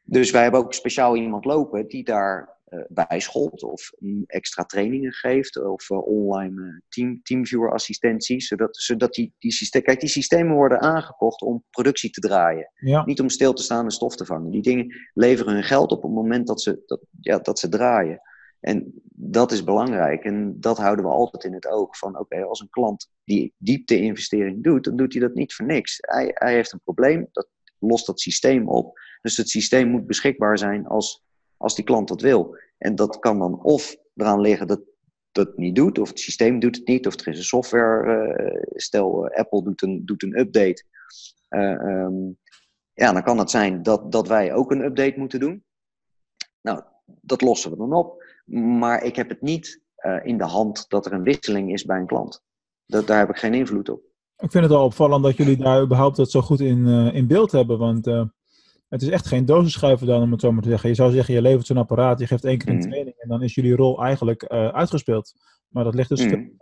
C: Dus wij hebben ook speciaal iemand lopen die daar eh, bij scholt of extra trainingen geeft of eh, online eh, team, teamviewer assistentie, zodat, zodat die, die systemen, kijk die systemen worden aangekocht om productie te draaien,
B: Ja,
C: niet om stil te staan en stof te vangen. Die dingen leveren hun geld op op het moment dat ze, dat, ja, dat ze draaien. En dat is belangrijk en dat houden we altijd in het oog van oké, als een klant die diepte-investering doet, dan doet hij dat niet voor niks. Hij, hij heeft een probleem, dat lost dat systeem op. Dus het systeem moet beschikbaar zijn als, als die klant dat wil. En dat kan dan of eraan liggen dat dat niet doet, of het systeem doet het niet, of er is een software, eh, stel eh, Apple doet een, doet een update. Eh, ehm, ja, dan kan het zijn dat, dat wij ook een update moeten doen. Nou, dat lossen we dan op. Maar ik heb het niet eh, in de hand dat er een wisseling is bij een klant. Dat, daar heb ik geen invloed op.
B: ik vind het wel opvallend dat jullie daar überhaupt dat zo goed in, eh, in beeld hebben. Want eh, het is echt geen dozenschuiven dan, om het zo maar te zeggen. Je zou zeggen, je levert zo'n apparaat, je geeft één keer een
C: Mhm.
B: training en dan is jullie rol eigenlijk uitgespeeld. Maar dat ligt dus mm.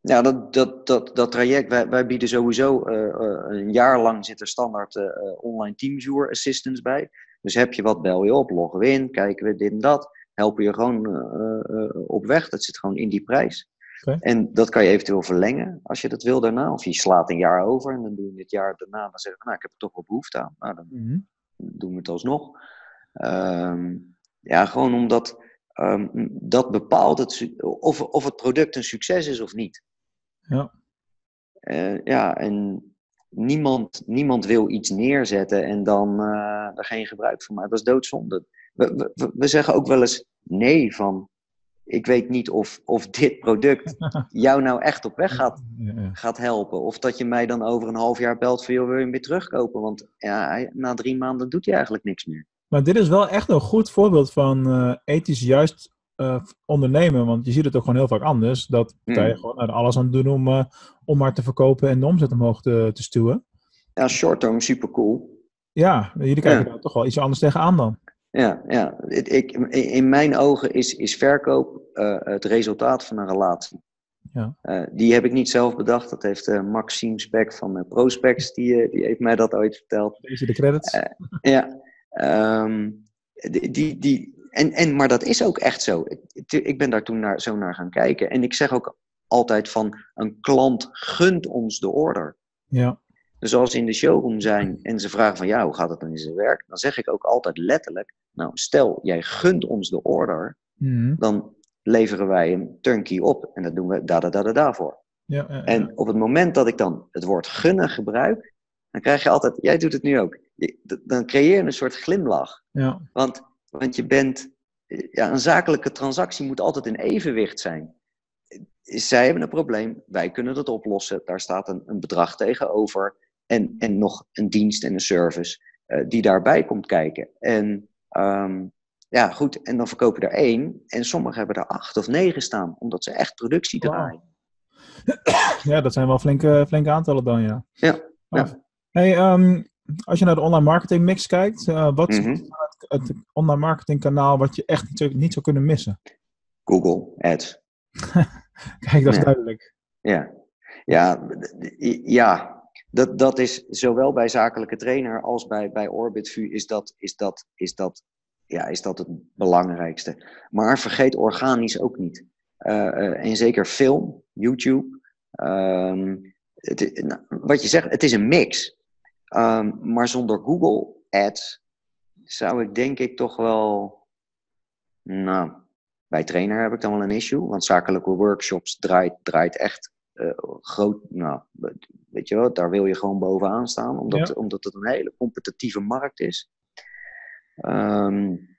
C: Ja, dat, dat, dat, dat traject, wij, wij bieden sowieso een jaar lang zit er standaard online teamviewer assistance bij. Dus heb je wat, bel je op, loggen we in, kijken we dit en dat. Helpen je gewoon eh, eh, op weg. Dat zit gewoon in die prijs. En dat kan je eventueel verlengen als je dat wil daarna. Of je slaat een jaar over en dan doe je het jaar daarna. Dan zeggen we, nou, ik heb er toch wel behoefte aan. Nou, dan
B: Mhm.
C: doen we het alsnog. Ehm, ja, gewoon omdat ehm, dat bepaalt het, of, of het product een succes is of niet.
B: Ja.
C: Uh, ja, en niemand, niemand wil iets neerzetten en dan uh, er geen gebruik van maken. Dat is doodzonde. We, we, we zeggen ook wel eens nee van ik weet niet of, of dit product [laughs] jou nou echt op weg gaat, gaat helpen. Of dat je mij dan over een half jaar belt van, joh, wil je hem weer terugkopen? Want ja, na drie maanden doet hij eigenlijk niks meer.
B: Maar dit is wel echt een goed voorbeeld van uh, ethisch juist uh, ondernemen. Want je ziet het ook gewoon heel vaak anders. Dat partijen hmm. gewoon er alles aan doen om, uh, om maar te verkopen en de omzet omhoog te, te stuwen.
C: Ja, short term, super cool.
B: Ja, jullie kijken ja. daar toch wel iets anders tegenaan dan.
C: Ja, ja. Ik, in mijn ogen is, is verkoop uh, het resultaat van een relatie.
B: Ja.
C: Uh, die heb ik niet zelf bedacht. Dat heeft uh, Maxime Spek van Prospects, die, die heeft mij dat ooit verteld.
B: Deze de credits.
C: ja. Um, die, die, die, en, en, maar dat is ook echt zo. Ik, ik ben daar toen naar, zo naar gaan kijken. En ik zeg ook altijd van, een klant gunt ons de order.
B: Ja.
C: Dus als ze in de showroom zijn en ze vragen van, ja, hoe gaat het dan in zijn werk? Dan zeg ik ook altijd letterlijk, nou, stel, jij gunt ons de order,
B: mm.
C: dan leveren wij een turnkey op. En dat doen we da da da da daarvoor.
B: Ja, ja, ja.
C: En op het moment dat ik dan het woord gunnen gebruik, dan krijg je altijd, jij doet het nu ook, je, dan creëer je een soort glimlach.
B: Ja.
C: Want, want je bent, ja, een zakelijke transactie moet altijd in evenwicht zijn. Zij hebben een probleem, wij kunnen dat oplossen. Daar staat een, een bedrag tegenover. En, en nog een dienst en een service uh, die daarbij komt kijken. En um, ja, goed, en dan verkopen er één. En sommigen hebben er acht of negen staan, omdat ze echt productie draaien.
B: Ja, dat zijn wel flinke, flinke aantallen dan, ja.
C: Ja. ja.
B: Hey, um, als je naar de online marketing mix kijkt, uh, wat is mm -hmm. het, het, online marketing kanaal wat je echt niet zou, niet zou kunnen missen?
C: Google Ads. [laughs]
B: Kijk, dat is ja. duidelijk.
C: Ja, ja, ja. Dat, dat is zowel bij zakelijke trainer als bij, bij OrbitVu is dat, is dat, is dat ja, is dat het belangrijkste. Maar vergeet organisch ook niet. Uh, uh, en zeker film, YouTube. Het, nou, wat je zegt, het is een mix. Um, maar zonder Google Ads zou ik denk ik toch wel. Nou, bij trainer heb ik dan wel een issue. Want zakelijke workshops draait, draait echt uh, groot. Nou, weet je wel, daar wil je gewoon bovenaan staan. Omdat, ja. omdat het een hele competitieve markt is. Um,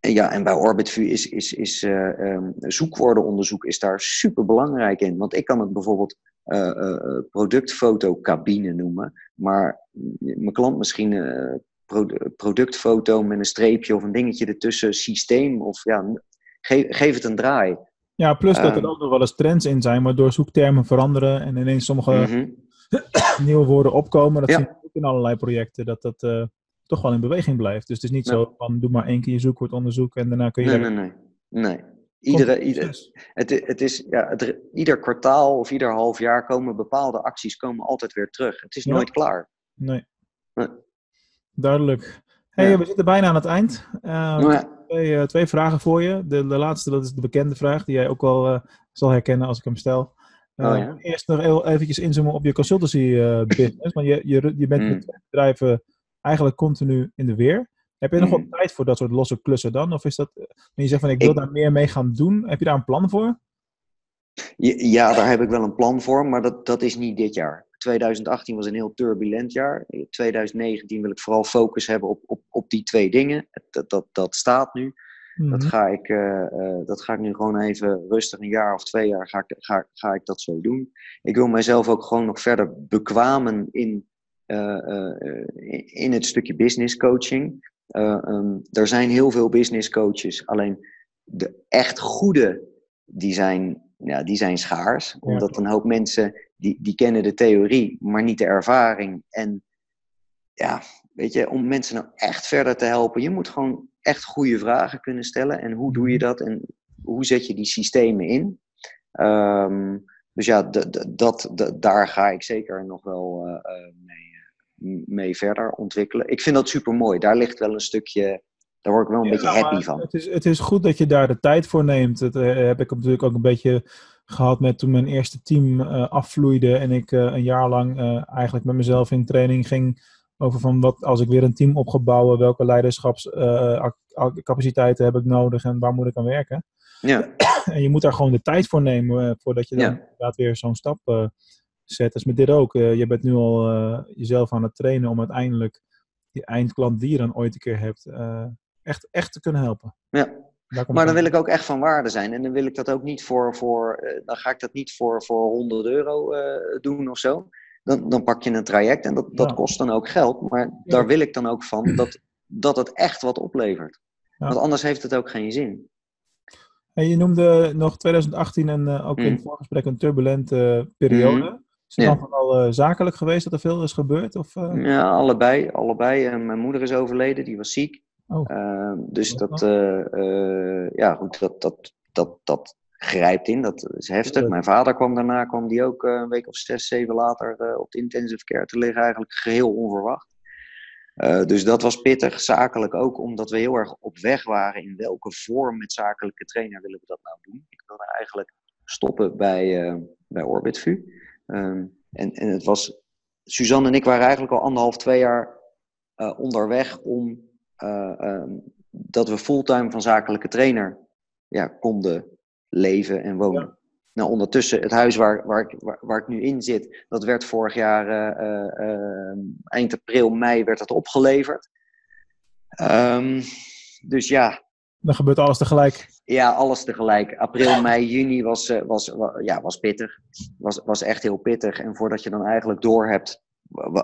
C: ja, en bij OrbitVu is, is, is uh, um, zoekwoordenonderzoek is daar super belangrijk in. Want ik kan het bijvoorbeeld uh, productfotocabine noemen, maar mijn klant misschien productfoto met een streepje of een dingetje ertussen, systeem of ja, geef, geef het een draai.
B: Ja, plus dat er ook nog wel eens trends in zijn, waardoor zoektermen veranderen en ineens sommige
C: mm-hmm. [clears throat]
B: nieuwe woorden opkomen. Dat
C: Ja.
B: zie je ook in allerlei projecten, dat dat eh, toch wel in beweging blijft. Dus het is niet zo van doe maar één keer je zoekwoordonderzoek en daarna kun je...
C: Nee, nee, nee. nee. Iedere, ieder, het, is, ja, het, ieder kwartaal of ieder half jaar komen bepaalde acties komen altijd weer terug. Het is
B: Ja.
C: nooit klaar.
B: Nee.
C: Nee.
B: Duidelijk. Hey,
C: Ja.
B: we zitten bijna aan het eind.
C: Ja,
B: twee, eh, twee vragen voor je. De, de laatste, dat is de bekende vraag, die jij ook wel eh, zal herkennen als ik hem stel. Eh,
C: Oh ja?
B: Eerst nog heel eventjes inzoomen op je consultancy [clears throat] business. Want je, je, je bent
C: Mm.
B: met twee bedrijven eigenlijk continu in de weer. Heb je nog
C: Mm.
B: wel tijd voor dat soort losse klussen dan? Of is dat, je zegt van ik wil
C: Ik-
B: daar meer mee gaan doen, heb je daar een plan voor?
C: Ja, ja, daar heb ik wel een plan voor, maar dat, dat is niet dit jaar. 2018 was een heel turbulent jaar. 2019 wil ik vooral focus hebben op, op, op die twee dingen. Dat, dat, dat staat nu. Dat,
B: Mhm.
C: ga ik, eh, eh, dat ga ik nu gewoon even rustig, een jaar of twee jaar ga ik, ga, ga ik dat zo doen. Ik wil mijzelf ook gewoon nog verder bekwamen in, eh, in het stukje business coaching. Eh, ehm, er zijn heel veel business coaches, alleen de echt goede, die zijn, ja, die zijn schaars. Omdat een hoop mensen, die, die kennen de theorie, maar niet de ervaring. En ja, weet je, om mensen nou echt verder te helpen, je moet gewoon echt goede vragen kunnen stellen. En hoe doe je dat en hoe zet je die systemen in? Ehm, dus ja, dat, daar ga ik zeker nog wel eh, eh, mee, mee verder ontwikkelen. Ik vind dat super mooi. Daar ligt wel een stukje, daar word ik wel een
B: Ja,
C: beetje happy
B: maar
C: van.
B: Het is, het is goed dat je daar de tijd voor neemt. Dat eh, heb ik natuurlijk ook een beetje gehad met toen mijn eerste team eh, afvloeide en ik eh, een jaar lang eh, eigenlijk met mezelf in training ging Over van wat als ik weer een team op ga bouwen, welke leiderschapscapaciteiten heb ik nodig en waar moet ik aan werken.
C: Ja, [clears throat]
B: En je moet daar gewoon de tijd voor nemen voordat je dan
C: Ja.
B: inderdaad weer zo'n stap zet. Dus met dit ook. je bent nu al jezelf aan het trainen om uiteindelijk die eindklant die je dan ooit een keer hebt, echt, echt te kunnen helpen.
C: ja. Maar dan wil ik ook echt van waarde zijn. En dan wil ik dat ook niet voor, voor eh, dan ga ik dat niet voor, voor 100 euro eh, doen of zo. Dan, dan pak je een traject en dat, dat
B: Ja.
C: kost dan ook geld. Maar daar wil ik dan ook van dat, dat het echt wat oplevert.
B: Ja.
C: Want anders heeft het ook geen zin.
B: En je noemde nog 2018 en eh, ook in
C: Mm.
B: het voorgesprek een turbulente periode. Is het dan vooral zakelijk geweest dat er veel is gebeurd? Of?
C: Ja, allebei. allebei. Mijn moeder is overleden, die was ziek.
B: Oh.
C: Ehm, dus dat, eh, eh, ja goed, dat, dat, dat, dat grijpt in. Dat is heftig. Mijn vader kwam daarna, kwam die ook eh, een week of zes, zeven later op de intensive care te liggen. Eigenlijk geheel onverwacht. Dus dat was pittig. Zakelijk ook, omdat we heel erg op weg waren in welke vorm met zakelijke trainer willen we dat nou doen. Ik wilde eigenlijk stoppen bij, eh bij OrbitVu. Ehm, en, en het was, Suzanne en ik waren eigenlijk al anderhalf, twee jaar onderweg om eh, ehm, dat we fulltime van zakelijke trainer ja, konden leven en wonen. Nou, ondertussen, het huis waar, waar, ik, waar, waar ik nu in zit, dat werd vorig jaar eh, eh, eh, eind april, mei werd het opgeleverd. Ehm, dus ja,
B: Dan gebeurt alles tegelijk.
C: ja, alles tegelijk. April, mei, juni was, was, wa- ja, was pittig. Was, was echt heel pittig. En voordat je dan eigenlijk doorhebt wa-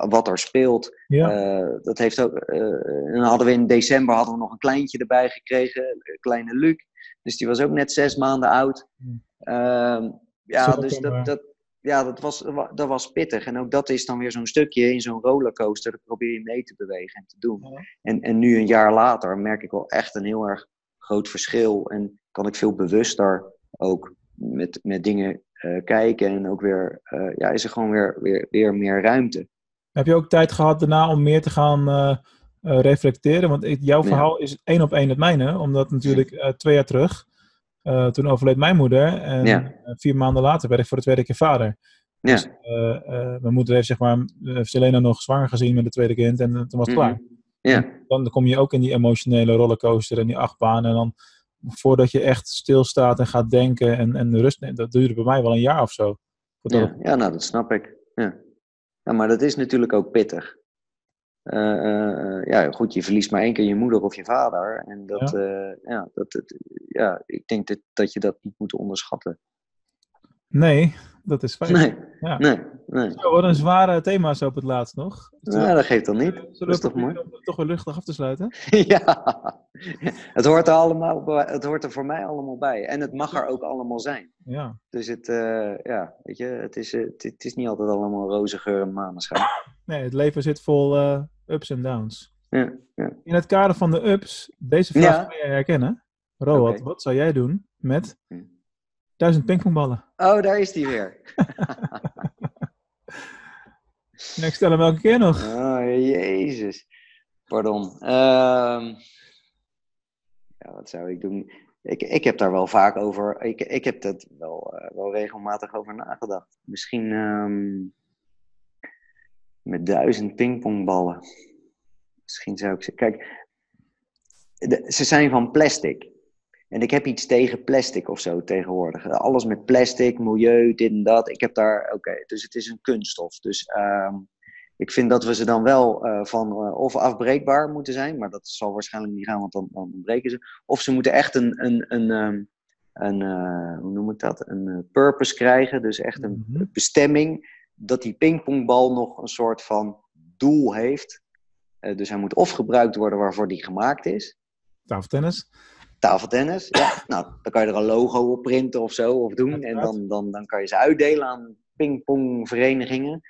C: wat er speelt,
B: Ja.
C: eh, dat heeft ook. eh, en dan hadden we in december hadden we nog een kleintje erbij gekregen, een kleine Luc. Dus die was ook net zes maanden oud.
B: Hmm.
C: Ehm, ja, dus
B: kan, eh,
C: dat, dat, ja, dat, was, dat was pittig. En ook dat is dan weer zo'n stukje in zo'n rollercoaster. Dat probeer je mee te bewegen en te doen.
B: Ja.
C: En, en nu een jaar later merk ik wel echt een heel erg groot verschil. En kan ik veel bewuster ook met, met dingen eh, kijken. En ook weer, eh, ja, is er gewoon weer, weer, weer meer ruimte.
B: Heb je ook tijd gehad daarna om meer te gaan eh, eh, reflecteren? Want ik, jouw
C: Ja.
B: verhaal is één op één het mijne. Omdat natuurlijk eh, twee jaar terug, toen overleed mijn moeder. En
C: Ja.
B: vier maanden later werd ik voor de tweede keer vader.
C: Ja.
B: Dus, mijn moeder heeft zeg maar, Selena nog zwanger gezien met het tweede kind. En toen was het
C: Mhm.
B: klaar.
C: Ja,
B: Dan kom je ook in die emotionele rollercoaster en die achtbaan. En dan voordat je echt stilstaat en gaat denken en, en rust neemt, dat duurde bij mij wel een jaar of zo.
C: Ja, ja, nou dat snap ik. Ja. Ja, maar dat is natuurlijk ook pittig. Eh, eh, eh, ja, goed, je verliest maar één keer je moeder of je vader. En dat, ja. ja, dat, het- ja, ik denk dat, dat je dat niet moet onderschatten.
B: Nee, dat is fijn.
C: Nee,
B: Ja.
C: nee, nee.
B: Zo, wat een zware thema zo op het laatst nog.
C: Nou, dat geeft dan niet.
B: Zullen
C: Dat is toch mooi?
B: om het toch weer luchtig af te sluiten? [laughs]
C: ja, het hoort er allemaal het hoort er voor mij allemaal bij. En het mag er ook allemaal zijn.
B: Ja.
C: Dus het, eh, ja, weet je, het is, eh, het, het is niet altijd allemaal roze geur en maneschijn.
B: Nee, het leven zit vol eh, ups en downs.
C: Ja, ja.
B: In het kader van de ups, deze vraag
C: Ja.
B: kan jij herkennen. Roald, wat zou jij doen met. Duizend pingpongballen?
C: Oh, daar is die weer.
B: En [laughs] ik stel hem elke keer nog.
C: Oh, jezus. Pardon. Ehm, ja, wat zou ik doen? Ik, ik heb daar wel vaak over. Ik, ik heb dat wel, eh, wel regelmatig over nagedacht. Misschien ehm, met duizend pingpongballen. Misschien zou ik ze. Kijk, de- ze zijn van plastic. En ik heb iets tegen plastic of zo tegenwoordig. Alles met plastic, milieu, dit en dat. Ik heb daar. Oké, dus het is een kunststof. Dus. ehm, ik vind dat we ze dan wel eh, van eh, of afbreekbaar moeten zijn, maar dat zal waarschijnlijk niet gaan, want dan, dan breken ze. Of ze moeten echt een, een, een, ehm, een eh, hoe noem ik dat, een purpose krijgen, dus echt een
B: Mhm.
C: bestemming, dat die pingpongbal nog een soort van doel heeft. Dus hij moet of gebruikt worden waarvoor die gemaakt is,
B: Tafeltennis.
C: Tafeltennis. Ja, [laughs] nou, dan kan je er een logo op printen of zo, of doen. En dan, dan, dan kan je ze uitdelen aan pingpongverenigingen.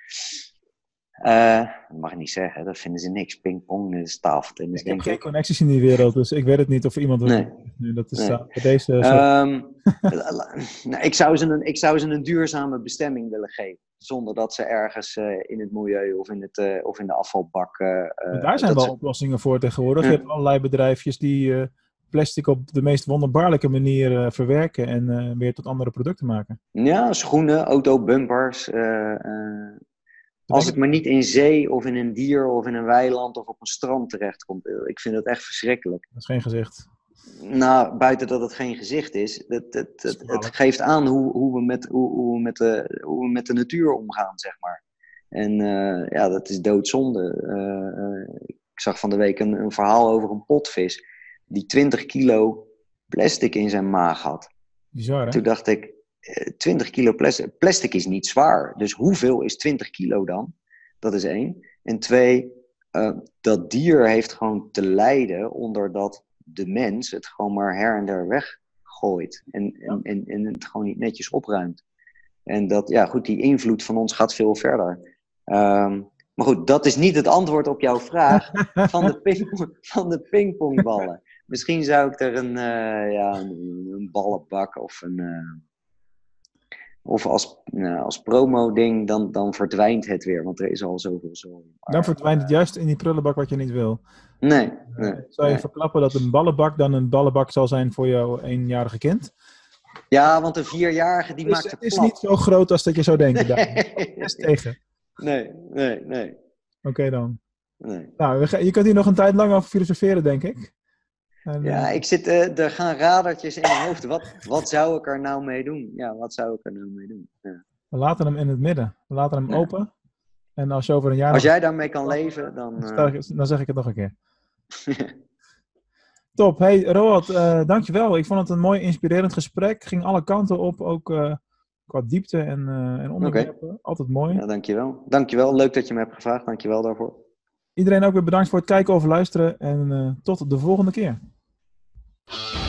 C: Eh, dat mag ik niet zeggen, dat vinden ze niks. Pingpong is tafeltennis,
B: Ik heb
C: denk
B: geen
C: ik.
B: connecties in die wereld, dus ik weet het niet of iemand...
C: Nee.
B: dat is
C: Nee.
B: uh, bij deze... zo-
C: Ehm, [laughs] nou, ik, zou ze een, ik zou ze een duurzame bestemming willen geven. Zonder dat ze ergens eh, in het milieu of in, het, eh, of in de afvalbak. eh, eh,
B: daar zijn wel
C: ze-
B: oplossingen voor tegenwoordig. Je hebt allerlei bedrijfjes die eh, plastic op de meest wonderbaarlijke manier eh, verwerken en eh, weer tot andere producten maken.
C: Ja, schoenen, autobumpers. eh, eh, Als het maar niet in zee of in een dier of in een weiland of op een strand terechtkomt. Ik vind dat echt verschrikkelijk.
B: Dat is geen gezicht.
C: Nou, buiten dat het geen gezicht is, het, het, het, het geeft aan hoe, hoe, we met, hoe, hoe, we met de, hoe we met de natuur omgaan, zeg maar. En uh, ja, dat is doodzonde. Uh, ik zag van de week een, een, verhaal over een potvis die 20 kilo plastic in zijn maag had.
B: Bizar, hè?
C: Toen dacht ik, 20 kilo plastic. Plastic is niet zwaar. Dus hoeveel is 20 kilo dan? Dat is één. En twee, dat dier heeft gewoon te lijden onder dat de mens het gewoon maar her en der weggooit. En, en, en, en het gewoon niet netjes opruimt. En dat, ja, goed, die invloed van ons gaat veel verder. Um, maar goed, dat is niet het antwoord op jouw vraag [laughs] van de, ping, van de pingpongballen. Misschien zou ik er een, uh, ja, een, een, ballenbak of een. Uh, of als, uh, als promo-ding, dan, dan verdwijnt het weer, want er is al zoveel zooi.
B: Dan verdwijnt het juist in die prullenbak wat je niet wil.
C: Nee. nee
B: zou je
C: nee.
B: verklappen dat een ballenbak dan een ballenbak zal zijn voor jouw eenjarige kind?
C: Ja, want een vierjarige die maakt
B: Het
C: er
B: is
C: plat.
B: niet zo groot als dat je zou denken.
C: Nee. [laughs]
B: Is tegen.
C: Nee, nee, nee.
B: Oké dan.
C: nee.
B: Nou, je kunt hier nog een tijd lang over filosoferen, denk ik. En,
C: Ja, ik zit, eh, er gaan radertjes in mijn hoofd. Wat, wat zou ik er nou mee doen? Ja, wat zou ik er nou mee doen? Ja.
B: we laten hem in het midden. We laten hem
C: Ja.
B: open. En als je over een jaar
C: Als
B: nog-
C: jij daarmee kan leven, dan...
B: dan,
C: eh,
B: ik- dan zeg ik het nog een keer. [laughs] Top. Hey, Roald, eh, dankjewel. Ik vond het een mooi inspirerend gesprek. Ging alle kanten op, ook qua diepte en, en onderwerpen. Altijd mooi.
C: ja, dankjewel. Dankjewel. Leuk dat je me hebt gevraagd. Dankjewel daarvoor.
B: Iedereen ook weer bedankt voor het kijken of luisteren. En tot de volgende keer. you [laughs]